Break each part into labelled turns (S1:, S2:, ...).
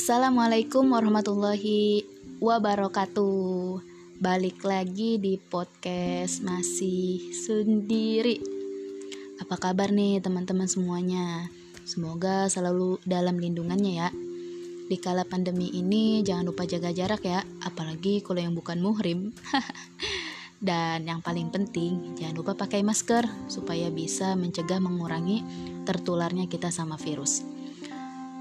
S1: Assalamualaikum warahmatullahi wabarakatuh. Balik lagi di podcast masih sendiri. Apa kabar nih teman-teman semuanya? Semoga selalu dalam lindungannya ya. Di kala pandemi ini jangan lupa jaga jarak ya, apalagi kalau yang bukan muhrim. Dan yang paling penting, jangan lupa pakai masker supaya bisa mencegah mengurangi tertularnya kita sama virus.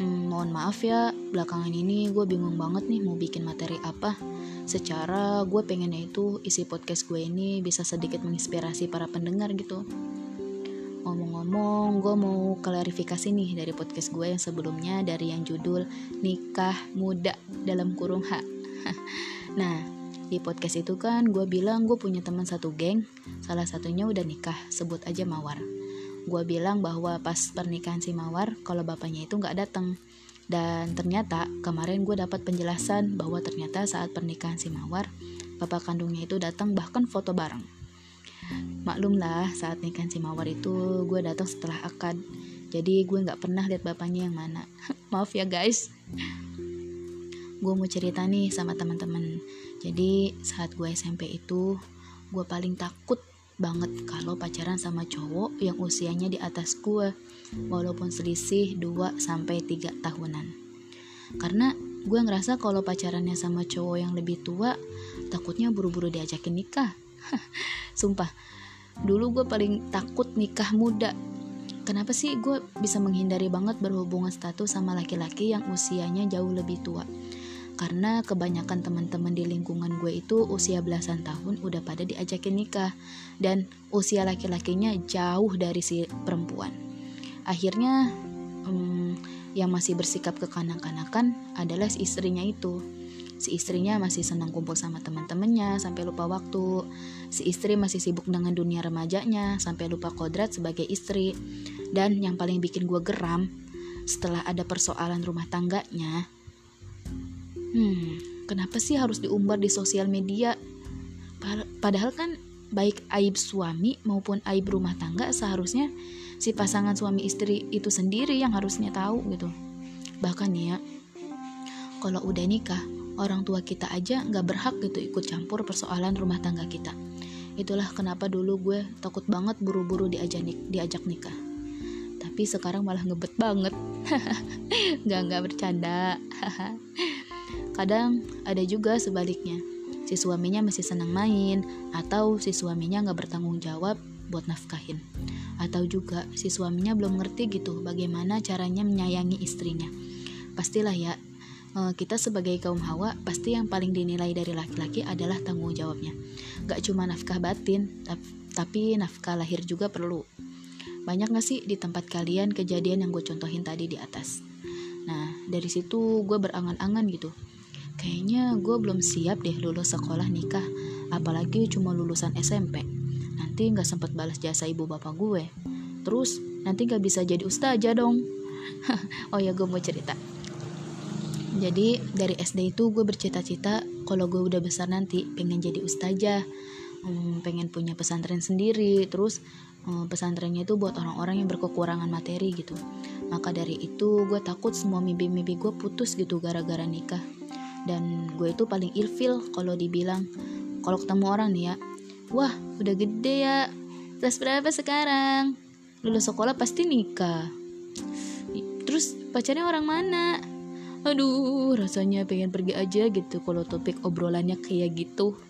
S1: Hmm, mohon maaf ya, belakangan ini gue bingung banget nih mau bikin materi apa. Secara gue pengennya itu isi podcast gue ini bisa sedikit menginspirasi para pendengar gitu. Ngomong-ngomong, gue mau klarifikasi nih dari podcast gue yang sebelumnya dari yang judul Nikah Muda dalam kurung H. nah, di podcast itu kan gue bilang gue punya teman satu geng, salah satunya udah nikah, sebut aja Mawar. Gue bilang bahwa pas pernikahan si Mawar, kalau bapaknya itu nggak datang. Dan ternyata kemarin gue dapat penjelasan bahwa ternyata saat pernikahan si Mawar, bapak kandungnya itu datang bahkan foto bareng. Maklum lah saat nikahan si Mawar itu gue datang setelah akad. Jadi gue nggak pernah lihat bapaknya yang mana. Maaf ya guys. Gue mau cerita nih sama teman-teman jadi saat gue SMP itu gue paling takut banget kalau pacaran sama cowok yang usianya di atas gue walaupun selisih 2 sampai 3 tahunan. Karena gue ngerasa kalau pacarannya sama cowok yang lebih tua takutnya buru-buru diajakin nikah. Sumpah, dulu gue paling takut nikah muda. Kenapa sih gue bisa menghindari banget berhubungan status sama laki-laki yang usianya jauh lebih tua? Karena kebanyakan teman-teman di lingkungan gue itu usia belasan tahun udah pada diajakin nikah dan usia laki-lakinya jauh dari si perempuan. Akhirnya hmm, yang masih bersikap kekanak-kanakan adalah si istrinya itu. Si istrinya masih senang kumpul sama teman-temannya sampai lupa waktu. Si istri masih sibuk dengan dunia remajanya sampai lupa kodrat sebagai istri. Dan yang paling bikin gue geram, setelah ada persoalan rumah tangganya, Hmm, kenapa sih harus diumbar di sosial media? Padahal kan baik aib suami maupun aib rumah tangga seharusnya si pasangan suami istri itu sendiri yang harusnya tahu gitu. Bahkan ya, kalau udah nikah, orang tua kita aja nggak berhak gitu ikut campur persoalan rumah tangga kita. Itulah kenapa dulu gue takut banget buru-buru diajak, diajak nikah. Tapi sekarang malah ngebet banget. nggak nggak bercanda. Kadang ada juga sebaliknya, si suaminya masih senang main, atau si suaminya nggak bertanggung jawab buat nafkahin. Atau juga si suaminya belum ngerti gitu bagaimana caranya menyayangi istrinya. Pastilah ya, eh, kita sebagai kaum hawa pasti yang paling dinilai dari laki-laki adalah tanggung jawabnya. Gak cuma nafkah batin, tapi nafkah lahir juga perlu. Banyak gak sih di tempat kalian kejadian yang gue contohin tadi di atas? Nah, dari situ gue berangan-angan gitu Kayaknya gue belum siap deh lulus sekolah nikah, apalagi cuma lulusan SMP. Nanti gak sempet balas jasa ibu bapak gue. Terus nanti gak bisa jadi ustazah dong. oh ya gue mau cerita. Jadi dari SD itu gue bercita-cita kalau gue udah besar nanti pengen jadi ustazah, hmm, pengen punya pesantren sendiri, terus hmm, pesantrennya itu buat orang-orang yang berkekurangan materi gitu. Maka dari itu gue takut semua mimpi-mimpi gue putus gitu gara-gara nikah dan gue itu paling ilfil kalau dibilang kalau ketemu orang nih ya wah udah gede ya kelas berapa sekarang? Lulus sekolah pasti nikah. Terus pacarnya orang mana? Aduh rasanya pengen pergi aja gitu kalau topik obrolannya kayak gitu.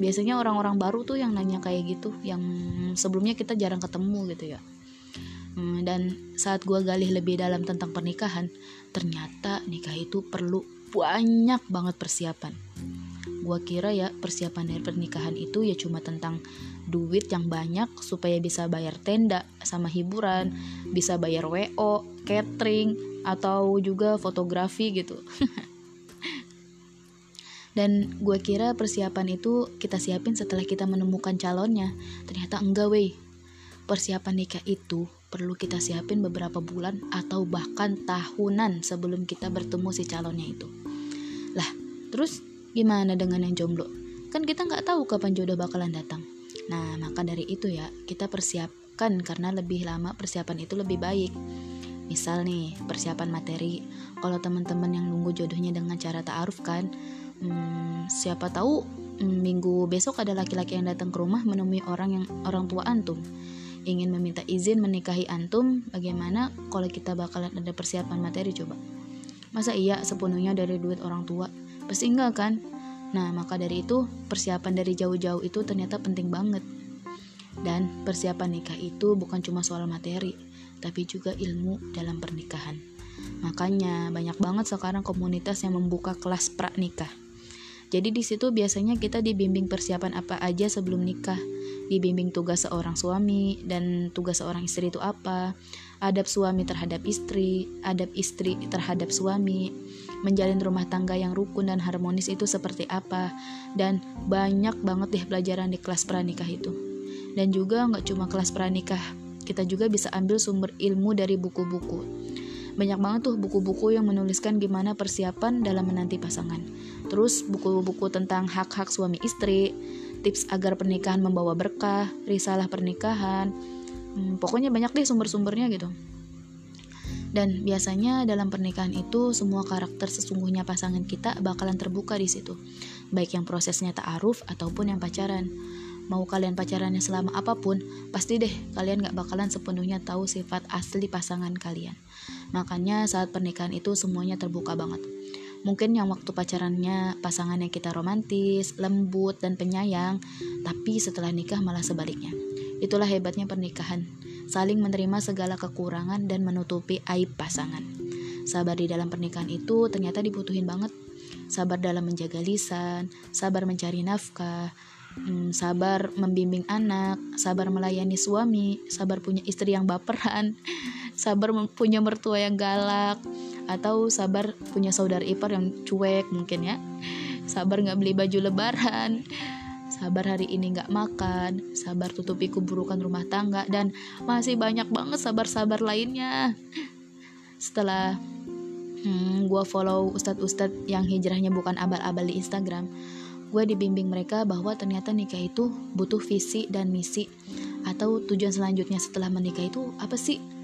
S1: Biasanya orang-orang baru tuh yang nanya kayak gitu yang sebelumnya kita jarang ketemu gitu ya. Hmm, dan saat gue gali lebih dalam tentang pernikahan ternyata nikah itu perlu banyak banget persiapan. Gua kira ya persiapan dari pernikahan itu ya cuma tentang duit yang banyak supaya bisa bayar tenda sama hiburan, bisa bayar WO, catering, atau juga fotografi gitu. Dan gue kira persiapan itu kita siapin setelah kita menemukan calonnya. Ternyata enggak weh. Persiapan nikah itu perlu kita siapin beberapa bulan atau bahkan tahunan sebelum kita bertemu si calonnya itu. Lah, terus gimana dengan yang jomblo? Kan kita nggak tahu kapan jodoh bakalan datang. Nah, maka dari itu ya, kita persiapkan karena lebih lama persiapan itu lebih baik. Misal nih, persiapan materi. Kalau teman-teman yang nunggu jodohnya dengan cara ta'aruf kan, hmm, siapa tahu hmm, minggu besok ada laki-laki yang datang ke rumah menemui orang yang orang tua antum ingin meminta izin menikahi antum bagaimana kalau kita bakalan ada persiapan materi coba? Masa iya sepenuhnya dari duit orang tua? Pasti enggak kan? Nah maka dari itu persiapan dari jauh-jauh itu ternyata penting banget. Dan persiapan nikah itu bukan cuma soal materi tapi juga ilmu dalam pernikahan. Makanya banyak banget sekarang komunitas yang membuka kelas pranikah jadi di situ biasanya kita dibimbing persiapan apa aja sebelum nikah, dibimbing tugas seorang suami dan tugas seorang istri itu apa, adab suami terhadap istri, adab istri terhadap suami, menjalin rumah tangga yang rukun dan harmonis itu seperti apa, dan banyak banget deh pelajaran di kelas pranikah itu. Dan juga nggak cuma kelas pranikah, kita juga bisa ambil sumber ilmu dari buku-buku banyak banget tuh buku-buku yang menuliskan gimana persiapan dalam menanti pasangan. Terus buku-buku tentang hak-hak suami istri, tips agar pernikahan membawa berkah, risalah pernikahan. Hmm, pokoknya banyak deh sumber-sumbernya gitu. Dan biasanya dalam pernikahan itu semua karakter sesungguhnya pasangan kita bakalan terbuka di situ. Baik yang prosesnya ta'aruf ataupun yang pacaran mau kalian pacarannya selama apa pun, pasti deh kalian gak bakalan sepenuhnya tahu sifat asli pasangan kalian. Makanya saat pernikahan itu semuanya terbuka banget. Mungkin yang waktu pacarannya pasangannya kita romantis, lembut, dan penyayang, tapi setelah nikah malah sebaliknya. Itulah hebatnya pernikahan, saling menerima segala kekurangan dan menutupi aib pasangan. Sabar di dalam pernikahan itu ternyata dibutuhin banget. Sabar dalam menjaga lisan, sabar mencari nafkah, hmm, sabar membimbing anak, sabar melayani suami, sabar punya istri yang baperan, sabar punya mertua yang galak, atau sabar punya saudara ipar yang cuek mungkin ya, sabar nggak beli baju lebaran, sabar hari ini nggak makan, sabar tutupi keburukan rumah tangga, dan masih banyak banget sabar-sabar lainnya. Setelah hmm, gue follow ustadz-ustadz yang hijrahnya bukan abal-abal di Instagram, gue dibimbing mereka bahwa ternyata nikah itu butuh visi dan misi atau tujuan selanjutnya setelah menikah itu apa sih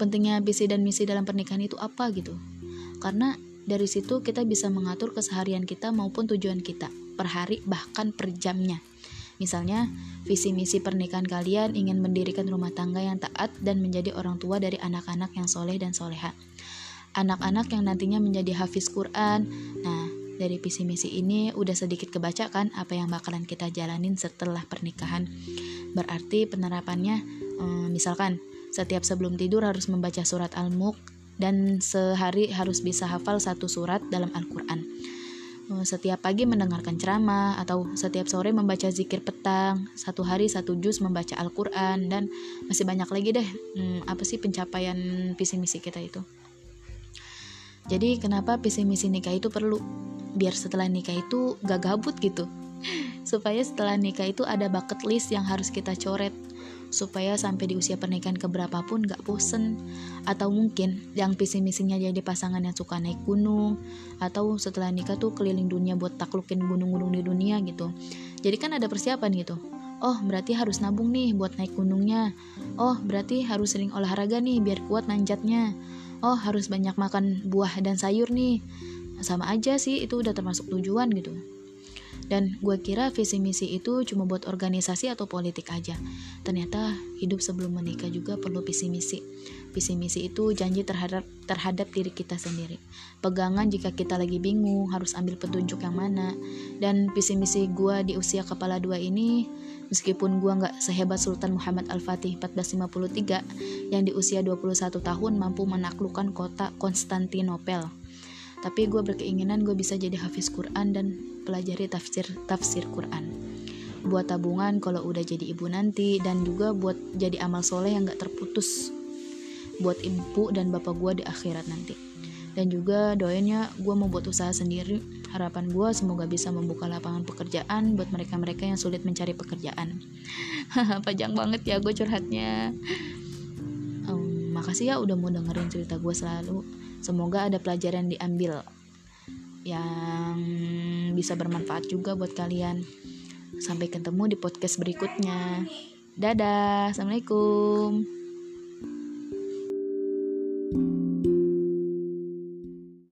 S1: pentingnya visi dan misi dalam pernikahan itu apa gitu karena dari situ kita bisa mengatur keseharian kita maupun tujuan kita per hari bahkan per jamnya Misalnya, visi misi pernikahan kalian ingin mendirikan rumah tangga yang taat dan menjadi orang tua dari anak-anak yang soleh dan soleha. Anak-anak yang nantinya menjadi hafiz Quran. Nah, dari visi misi ini udah sedikit kebaca kan apa yang bakalan kita jalanin setelah pernikahan. Berarti penerapannya hmm, misalkan setiap sebelum tidur harus membaca surat Al-Mulk dan sehari harus bisa hafal satu surat dalam Al-Qur'an. Eh, setiap pagi mendengarkan ceramah atau setiap sore membaca zikir petang, satu hari satu juz membaca Al-Qur'an dan masih banyak lagi deh hmm, apa sih pencapaian visi misi kita itu. Jadi kenapa visi misi nikah itu perlu? biar setelah nikah itu gak gabut gitu supaya setelah nikah itu ada bucket list yang harus kita coret supaya sampai di usia pernikahan keberapa pun gak bosen. Atau mungkin yang visi misinya jadi pasangan yang suka naik gunung atau setelah nikah tuh keliling dunia buat taklukin gunung-gunung di dunia gitu. Jadi kan ada persiapan gitu. Oh berarti harus nabung nih buat naik gunungnya. Oh berarti harus sering olahraga nih biar kuat nanjatnya oh harus banyak makan buah dan sayur nih. Sama aja sih itu udah termasuk tujuan gitu dan gue kira visi misi itu cuma buat organisasi atau politik aja. Ternyata hidup sebelum menikah juga perlu visi misi. Visi misi itu janji terhadap terhadap diri kita sendiri. Pegangan jika kita lagi bingung harus ambil petunjuk yang mana. Dan visi misi gue di usia kepala dua ini meskipun gue nggak sehebat Sultan Muhammad Al-Fatih 1453 yang di usia 21 tahun mampu menaklukkan kota Konstantinopel tapi gue berkeinginan gue bisa jadi hafiz Quran dan pelajari tafsir tafsir Quran. Buat tabungan kalau udah jadi ibu nanti dan juga buat jadi amal soleh yang gak terputus. Buat ibu dan bapak gue di akhirat nanti. Dan juga doainnya gue mau buat usaha sendiri. Harapan gue semoga bisa membuka lapangan pekerjaan buat mereka-mereka yang sulit mencari pekerjaan. Panjang banget ya gue curhatnya. Um, makasih ya udah mau dengerin cerita gue selalu Semoga ada pelajaran diambil yang bisa bermanfaat juga buat kalian. Sampai ketemu di podcast berikutnya. Dadah, assalamualaikum. thank you